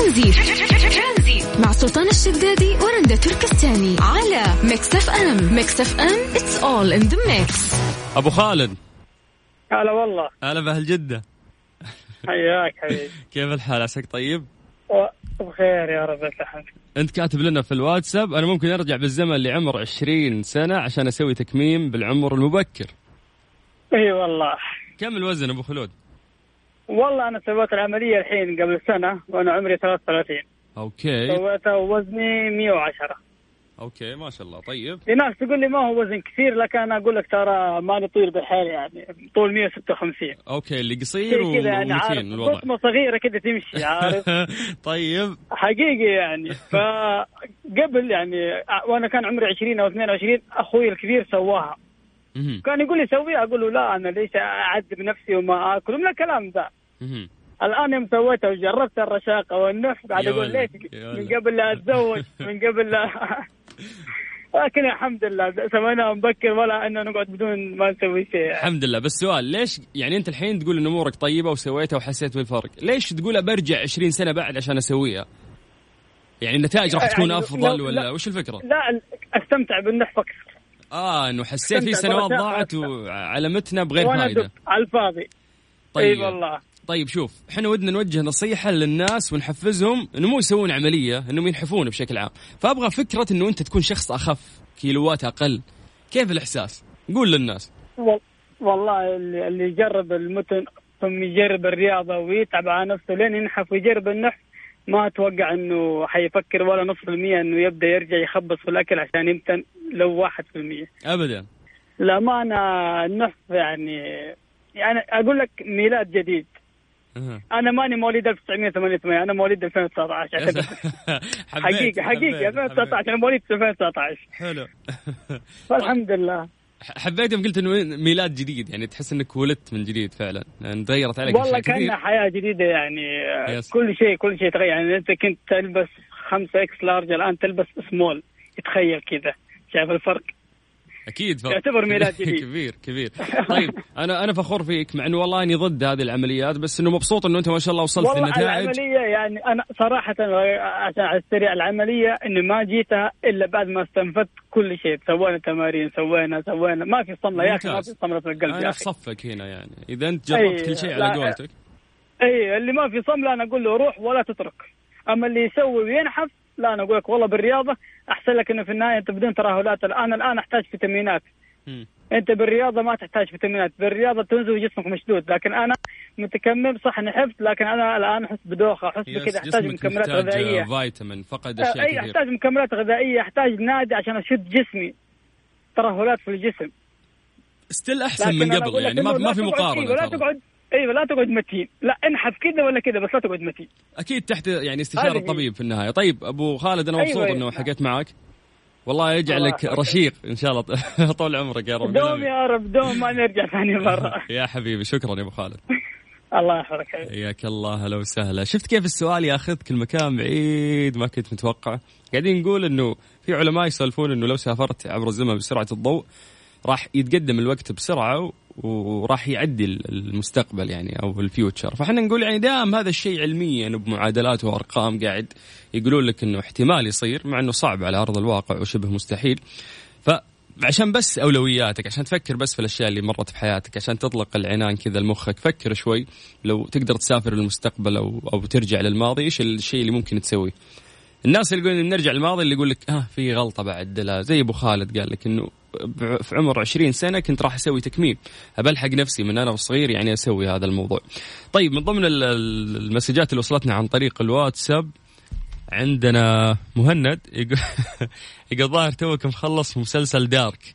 ترانزيت. مع سلطان الشدادي ورندا تركستاني على Mix FM Mix FM it's all in the mix أبو خالد. هلا والله. هلا بأهل جدة. حياك حبيبي. كيف الحال؟ عساك طيب؟ بخير يا رب يصلحك أنت كاتب لنا في الواتساب أنا ممكن أرجع بالزمن لعمر 20 سنة عشان أسوي تكميم بالعمر المبكر. إي والله. كم الوزن أبو خلود؟ والله أنا سويت العملية الحين قبل سنة وأنا عمري 33 okay. سويتها ووزني 110 okay ما شاء الله. طيب. في ناس تقول لي ما هو وزن كثير لكن أنا أقول لك ترى ماني طويل بالحيل يعني طول 156 okay اللي قصير كذا يعني الوضع. قطمه صغيرة كده تمشي عارف. طيب. حقيقي يعني. فقبل يعني وأنا كان عمري 20 أو 22 أخوي الكبير سواها. كان يقول لي سويها أقول له لا أنا ليش أعذب نفسي وما آكل؟ من الكلام ذا. الآن يوم سويتها وجربت الرشاقة والنح قاعد يا أقول ليش من. قبل لا أتزوج من قبل لا. لكن الحمد لله سويناها مبكر ولا إنه نقعد بدون ما نسوي شيء. يعني. الحمد لله. بس سؤال ليش يعني أنت الحين تقول إن أمورك طيبة وسويتها وحسيت بالفرق ليش تقول برجع 20 سنة بعد عشان أسويها؟ يعني النتائج راح تكون يعني أفضل ولا لا. وش الفكرة؟ لا أستمتع بالنح فقط آه إنه حسيت في سنوات ضاعت. وعلى متنا بغير فائده على الفاضي طيب إي والله. طيب شوف إحنا ودنا نوجه نصيحة للناس ونحفزهم انه مو يسوون عملية إنهم ينحفون بشكل عام. فأبغى فكرة إنه أنت تكون شخص أخف كيلوات أقل. كيف الإحساس؟ قول للناس. وال- والله اللي يجرب المتن ثم يجرب الرياضة ويتعب على نفسه لين ينحف ويجرب النحف ما أتوقع إنه حيفكر ولا نص المية إنه يبدأ يرجع يخبص في الأكل عشان يمتن لو واحد في المية. ابدا. الامانه النحف يعني يعني أقول لك ميلاد جديد. أنا ماني مواليد 1988 أنا مواليد 2019 يا عشان حقيقة حبيت- 2019 أنا مواليد 2019 حلو. فالحمد لله. حبيت يوم قلت إنه ميلاد جديد يعني تحس إنك ولدت من جديد فعلا. لأن تغيرت عليك والله اشياء كثير كان حياة جديدة يعني yes. كل شيء كل شيء تغير. يعني أنت كنت تلبس خمسة X large الآن تلبس سمول تخيل كذا. شايف الفرق؟ أكيد فرق. يعتبر ميلاد جديد. كبير كبير. طيب أنا أنا فخور فيك مع إنه والله أني ضد هذه العمليات بس إنه مبسوط إنه أنت ما شاء الله وصلت والله للنتائج. العملية يعني أنا صراحة عشان على السريع العملية إني ما جيتها إلا بعد ما استنفذت كل شيء. سوينا تمارين سوينا سوينا. ما في صملة يا أخي ما. في صملة في القلب أنا في صفك هنا يعني. إذا أنت جربت كل شيء على قولتك. أي اللي ما في صملة أنا أقول له روح ولا تترك. أما اللي يسوي وينحف لا أنا أقول لك والله بالرياضة أحسن لك إنه في النهاية أنت بدون ترهلات الآن الآن أحتاج فيتامينات. أنت بالرياضة ما تحتاج فيتامينات. بالرياضة تنزل وجسمك مشدود. لكن أنا متكمم صح نحفت لكن أنا الآن أحس بدوخة أحس بكذا. أحتاج جسمك مكملات غذائية. فيتامين فقد أشياء اي كثير أحتاج مكملات غذائية. أحتاج نادي عشان أشد جسمي. ترهلات في الجسم. ستيل أحسن من قبل يعني ما ما في مقارنة لا ترى. تقعد أيوه لا تقعد متين. لا انحف كذا ولا كذا بس لا تقعد متين. أكيد تحت يعني استشارة. الطبيب في النهاية. طيب أبو خالد أنا أيوة، مبسوط أيوة. إنه حكيت معك. والله يجعلك. رشيق إن شاء الله. طول عمرك يا رب. دوم يا رب دوم ما نرجع ثاني مرة. يا حبيبي شكرا يا أبو خالد. الله يحفظك. حياك الله هلا وسهلا. شفت كيف السؤال ياخذك المكان بعيد ما كنت متوقع. قاعدين نقول إنه في علماء يسولفون إنه لو سافرت عبر الزمن بسرعة الضوء راح يتقدم الوقت بسرعة وراح يعدي المستقبل يعني أو الفيوتشر فإحنا نقول يعني دام هذا الشيء علميا بمعادلات وأرقام قاعد يقولون لك إنه احتمال يصير مع إنه صعب على أرض الواقع وشبه مستحيل. فعشان بس أولوياتك عشان تفكر بس في الأشياء اللي مرت في حياتك عشان تطلق العنان كذا لمخك فكر شوي. لو تقدر تسافر للمستقبل أو أو ترجع للماضي إيش الشيء اللي ممكن تسويه؟ الناس اللي يقولون نرجع للماضي اللي يقول لك آه في غلطة بعدلها زي أبو خالد قال لك إنه في عمر 20 سنة كنت راح أسوي تكميم. أبلحق نفسي من أنا وصغير يعني أسوي هذا الموضوع. طيب من ضمن ال- ال- المسجات اللي وصلتنا عن طريق الواتساب عندنا مهند يقول يقول ظاهر توك مخلص مسلسل دارك.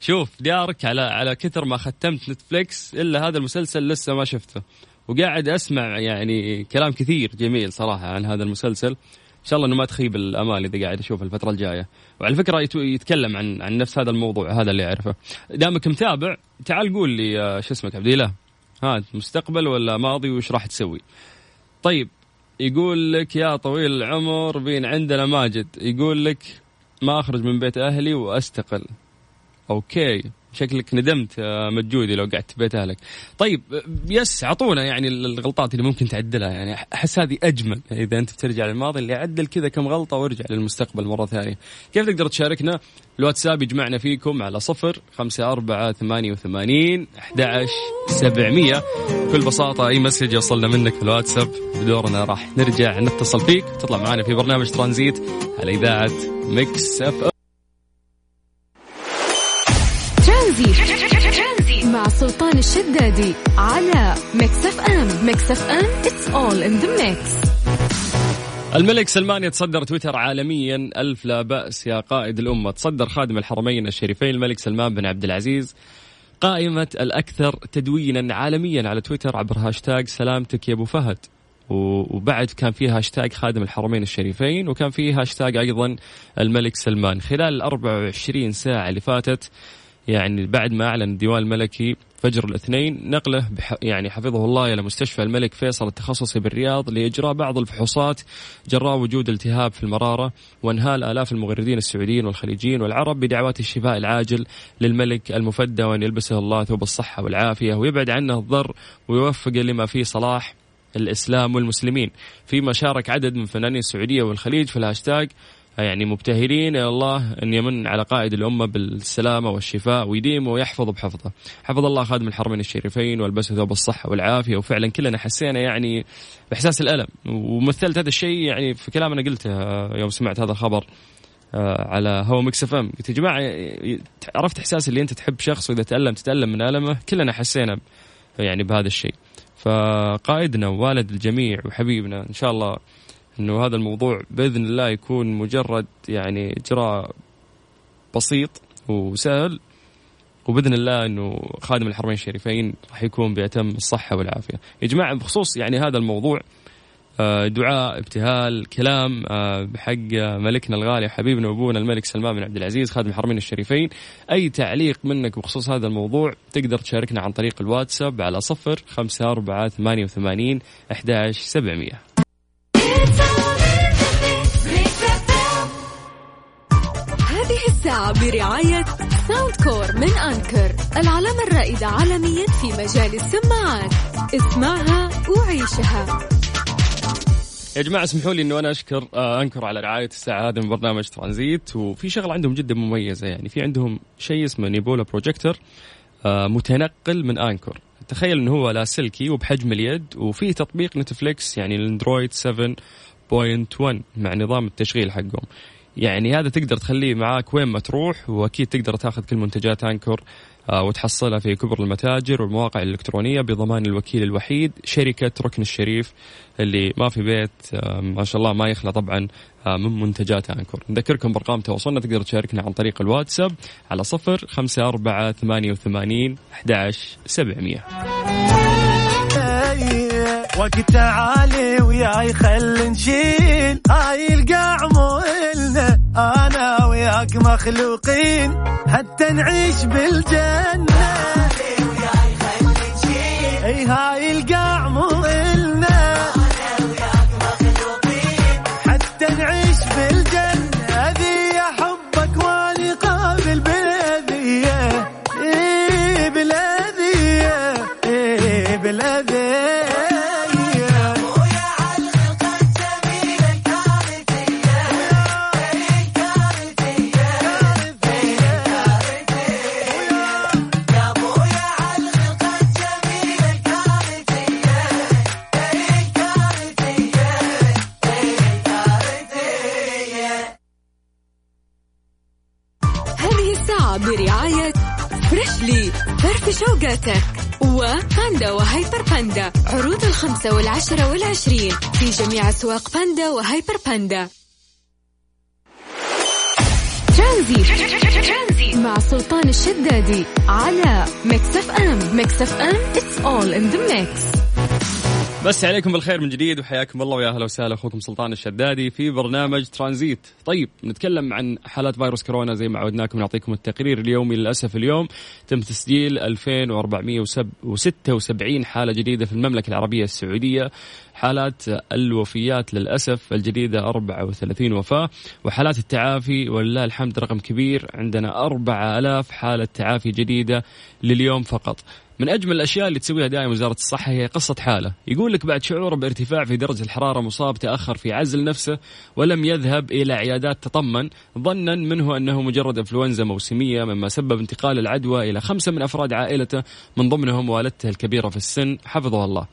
شوف دارك على على كثر ما ختمت نتفليكس إلا هذا المسلسل لسه ما شفته. وقاعد أسمع يعني كلام كثير جميل صراحة عن هذا المسلسل. إن شاء الله إنه ما تخيب الأمال إذا قاعد أشوف الفترة الجاية. وعلى فكرة يت- يتكلم عن عن نفس هذا الموضوع هذا اللي أعرفه. دامك متابع تعال قول لي آه، شو اسمك عبد الاله ها مستقبل ولا ماضي وش راح تسوي؟ طيب يقول لك يا طويل العمر بين عندنا ماجد. يقول لك ما أخرج من بيت أهلي وأستقل. أوكي. شكلك ندمت مجودي لو قعدت بيت أهلك. طيب yes اعطونا يعني الغلطات اللي ممكن تعدلها يعني أحس هذه أجمل إذا أنت بترجع للماضي اللي عدل كذا كم غلطة وارجع للمستقبل مرة ثانية. كيف تقدر تشاركنا؟ الواتساب يجمعنا فيكم على صفر خمسة أربعة ثمانية وثمانين أحداش سبعمية بكل بساطة أي message يوصلنا منك في الواتساب بدورنا راح نرجع نتصل فيك تطلع معنا في برنامج ترانزيت على إذاعة Mix F الشدادي على Mix FM Mix FM it's all in the mix. الملك سلمان يتصدر تويتر عالميا. ألف لا بأس يا قائد الأمة. تصدر خادم الحرمين الشريفين الملك سلمان بن عبد العزيز. قائمة الأكثر تدوينا عالميا على تويتر عبر هاشتاج سلامتك يا أبو فهد. وبعد كان فيه هاشتاج خادم الحرمين الشريفين وكان فيه هاشتاج أيضا الملك سلمان. خلال ال 24 ساعة اللي فاتت يعني بعد ما أعلن الديوان الملكي فجر الاثنين نقله بح يعني حفظه الله إلى مستشفى الملك فيصل التخصصي بالرياض لإجراء بعض الفحوصات جراء وجود التهاب في المرارة وانهال آلاف المغردين السعوديين والخليجيين والعرب بدعوات الشفاء العاجل للملك المفدى وأن يلبسه الله ثوب الصحة والعافية ويبعد عنه الضر ويوفقه لما فيه صلاح الإسلام والمسلمين. فيما شارك عدد من فنانين السعودية والخليج في الهاشتاج يعني مبتهلين يا الله أن يمن على قائد الأمة بالسلامة والشفاء ويديم ويحفظ بحفظه. حفظ الله خادم الحرمين الشريفين والبسه ثوب الصحة والعافية. وفعلا كلنا حسينا يعني بإحساس الألم. ومثلت هذا الشيء يعني في كلام أنا قلته يوم سمعت هذا الخبر آه، على هوا Mix FM. قلت يا جماعة عرفت إحساس اللي أنت تحب شخص وإذا تألم تتألم من ألمه. كلنا حسينا يعني بهذا الشيء. فقائدنا ووالد الجميع وحبيبنا إن شاء الله إنه هذا الموضوع بإذن الله يكون مجرد يعني إجراء بسيط وسهل وبإذن الله إنه خادم الحرمين الشريفين راح يكون باتم الصحة والعافية. يا جماعة بخصوص يعني هذا الموضوع آه، دعاء ابتهال كلام آه، بحق ملكنا الغالي حبيبنا وأبونا الملك سلمان بن عبد العزيز خادم الحرمين الشريفين أي تعليق منك بخصوص هذا الموضوع تقدر تشاركنا عن طريق الواتساب على صفر خمسة أربعة ثمانية وثمانين أحداش سبعمية هذه الساعة برعاية Soundcore من Anker العلامة الرائدة عالميا في مجال السماعات. اسمعها وعيشها. يا جماعة اسمحوا لي إنه أنا أشكر آه، Anker على رعاية الساعة هذه من برنامج ترانزيت. وفي شغلة عندهم جدا مميزة يعني في عندهم شيء اسمه Nebula projector آه، متنقل من Anker تخيل إنه هو لاسلكي وبحجم اليد وفي تطبيق نتفليكس يعني الأندرويد 7.1 مع نظام التشغيل حقهم. يعني هذا تقدر تخليه معاك وين ما تروح وأكيد تقدر تاخذ كل منتجات Anker آه، وتحصلها في أكبر المتاجر والمواقع الإلكترونية بضمان الوكيل الوحيد شركة ركن الشريف اللي ما في بيت آه، ما شاء الله ما يخلى طبعا آه، من منتجات أنكر. نذكركم بأرقام تواصلنا تقدر تشاركنا عن طريق الواتساب على صفر خمسة أربعة ثمانية وثمانين أحد سبعمية. وقت عالي وياي خل نشيل هاي القاع وياك مخلوقين حتى نعيش بالجنة. إي هاي القاع شوقاتك وباندا وهيبر باندا. عروض الخمسة والعشرة والعشرين. في جميع أسواق باندا وهيبر باندا. ترانزيت. مع سلطان الشدادي. على Mix FM. Mix FM. It's all in the mix. مسي عليكم بالخير من جديد وحياكم الله ويا أهلا وسهلا أخوكم سلطان الشدادي في برنامج ترانزيت. طيب نتكلم عن حالات فيروس كورونا زي ما عودناكم نعطيكم التقرير اليومي للأسف اليوم تم تسجيل 2476 حالة جديدة في المملكة العربية السعودية. حالات الوفيات للأسف الجديدة 34 وفاة وحالات التعافي ولله الحمد رقم كبير عندنا 4000 حالة تعافي جديدة لليوم فقط. من أجمل الأشياء اللي تسويها دائما وزارة الصحة هي قصة حالة، يقول لك بعد شعوره بارتفاع في درجة الحرارة مصاب تأخر في عزل نفسه ولم يذهب إلى عيادات تطمن ظنا منه أنه مجرد إنفلونزا موسمية مما سبب انتقال العدوى إلى خمسة من أفراد عائلته من ضمنهم والدته الكبيرة في السن. حفظه الله.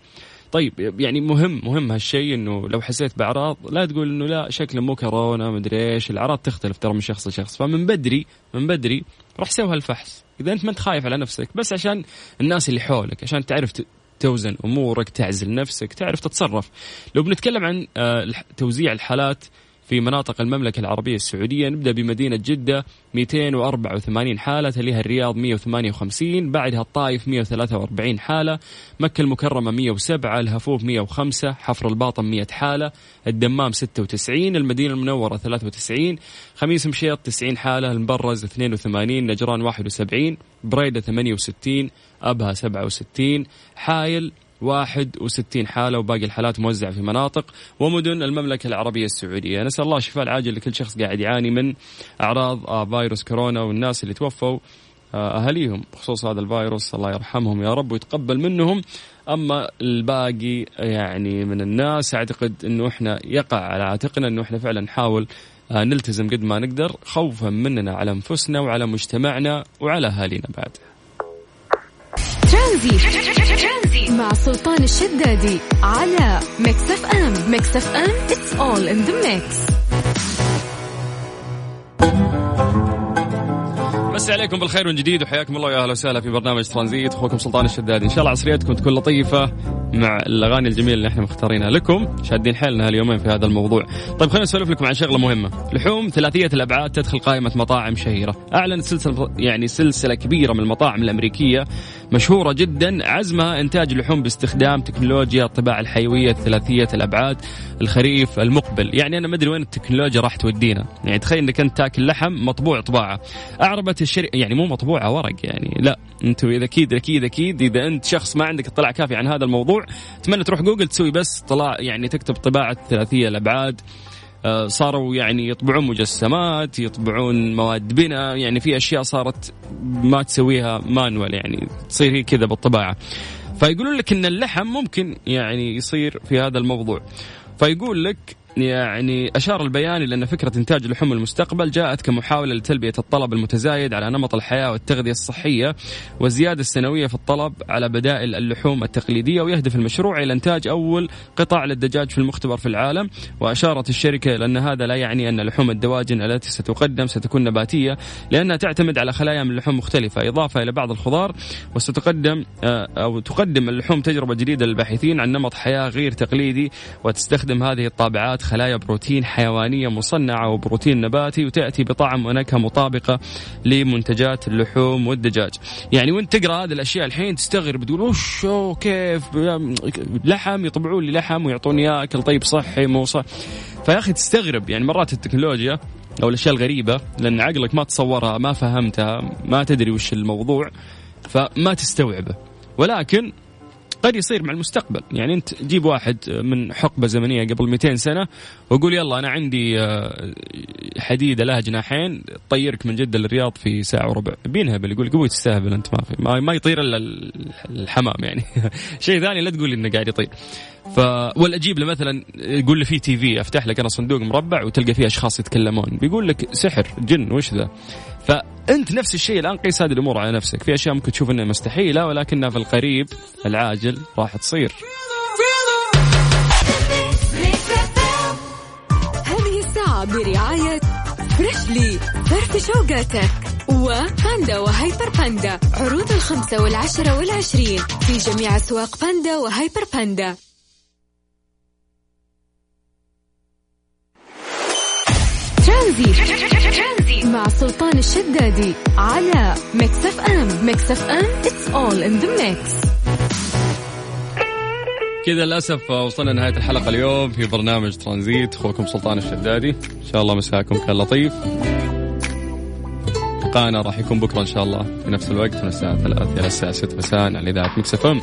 طيب يعني مهم مهم هالشيء إنه لو حسيت بأعراض لا تقول إنه لا شكله مو كورونا مدري إيش الأعراض تختلف ترى من شخص لشخص. فمن بدري من بدري روح سوي هالفحص. إذا أنت ما أنت خايف على نفسك بس عشان الناس اللي حولك عشان تعرف توزن أمورك تعزل نفسك تعرف تتصرف. لو بنتكلم عن آه، توزيع الحالات في مناطق المملكة العربية السعودية. نبدأ بمدينة جدة 284 حالة تليها الرياض 158 بعدها الطائف 143 حالة مكة المكرمة 107 الهفوف 105 حفر الباطن 100 حالة الدمام 96 المدينة المنورة 93 خميس مشيط 90 حالة المبرز 82 نجران 71 بريدة 68 أبها 67 حايل 61 حالة وباقي الحالات موزعة في مناطق ومدن المملكة العربية السعودية. نسأل الله الشفاء العاجل لكل شخص قاعد يعاني من أعراض آه، فيروس كورونا والناس اللي توفوا آه، أهاليهم بخصوص هذا الفيروس. الله يرحمهم يا رب ويتقبل منهم. أما الباقي يعني من الناس أعتقد أنه إحنا يقع على عاتقنا أنه إحنا فعلا نحاول آه، نلتزم قد ما نقدر خوفا مننا على أنفسنا وعلى مجتمعنا وعلى أهالينا بعد. مع سلطان الشدادي على Mix FM Mix FM it's all in the mix. مسي عليكم بالخير من جديد وحياكم الله ويا أهلا وسهلا في برنامج ترانزيت. أخوكم سلطان الشدادي. إن شاء الله عصريتكم تكون لطيفة. مع الأغاني الجميلة اللي إحنا مختارينها لكم شادين حيلنا هاليومين في هذا الموضوع. طيب خلينا نسولف لكم عن شغلة مهمة. لحوم ثلاثية الأبعاد تدخل قائمة مطاعم شهيرة. أعلنت سلسلة يعني سلسلة كبيرة من المطاعم الأمريكية مشهورة جدا عزمها إنتاج لحوم باستخدام تكنولوجيا الطباعة الحيوية ثلاثية الأبعاد الخريف المقبل. يعني أنا ما أدري وين التكنولوجيا راح تودينا. يعني تخيل إنك أنت تاكل لحم مطبوع طباعة. أعربت الشركة يعني مو مطبوعة ورق يعني. لا أنتم إذا أكيد أكيد أكيد إذا أنت شخص ما عندك اطلاع كافي عن هذا الموضوع أتمنى تروح جوجل تسوي بس طلاع يعني تكتب طباعة ثلاثية الأبعاد. آه، صاروا يعني يطبعون مجسمات يطبعون مواد بناء يعني في أشياء صارت ما تسويها مانوال يعني تصير هي كذا بالطباعة. فيقولون لك إن اللحم ممكن يعني يصير في هذا الموضوع. فيقول لك يعني أشار البيان إلى أن فكرة إنتاج لحوم المستقبل جاءت كمحاولة لتلبية الطلب المتزايد على نمط الحياة والتغذية الصحية والزيادة السنوية في الطلب على بدائل اللحوم التقليدية ويهدف المشروع إلى إنتاج أول قطاع للدجاج في المختبر في العالم. وأشارت الشركة إلى أن هذا لا يعني أن لحوم الدواجن التي ستقدم ستكون نباتية لأنها تعتمد على خلايا من لحوم مختلفة. إضافة إلى بعض الخضار وستقدم آه، أو تقدم اللحوم تجربة جديدة للباحثين عن نمط حياة غير تقليدي وتستخدم هذه الطابعات خلايا بروتين حيوانية مصنعة وبروتين نباتي وتأتي بطعم ونكهة مطابقة لمنتجات اللحوم والدجاج. يعني وانت تقرأ هذه الأشياء الحين تستغرب تقول وش كيف؟ لحم يطبعون لي لحم ويعطوني أكل طيب صحي مو صح. فيا أخي تستغرب يعني مرات التكنولوجيا أو الأشياء الغريبة لأن عقلك ما تصورها ما فهمتها ما تدري وش الموضوع فما تستوعبه. ولكن قد يصير مع المستقبل. يعني انت جيب واحد من حقبة زمنية قبل 200 سنة وقول يلا أنا عندي آه، حديدة لها جناحين تطيرك من جدة للرياض في ساعة وربع. بينهبل يقول قوي تستهبل أنت ما في ما, يطير إلا الحمام يعني. شيء ثاني لا تقول إنه قاعد يطير. ف ولا أجيب له مثلا يقول له في TV أفتح لك أنا صندوق مربع وتلقى فيه أشخاص يتكلمون. بيقول لك سحر جن وش ذا؟ فأنت نفس الشيء الآن قيس هذه الأمور على نفسك. في أشياء ممكن تشوف إنها مستحيلة ولكنها في القريب العاجل راح تصير. هذه الساعة برعاية فريشلي فرف شوقاتك. وباندا وهيبر باندا عروض الخمسة والعشرة والعشرين. في جميع أسواق باندا وهيبر باندا. ترانزيت مع سلطان الشدادي على Mix FM Mix FM it's all in the mix. كذا للأسف وصلنا نهايه الحلقة اليوم في برنامج ترانزيت. أخوكم سلطان الشدادي. إن شاء الله مساكم كان لطيف. لقاءنا راح يكون بكرة إن شاء الله في نفس الوقت. من الساعة 3 إلى الساعة 6 مساء على إذاعة Mix FM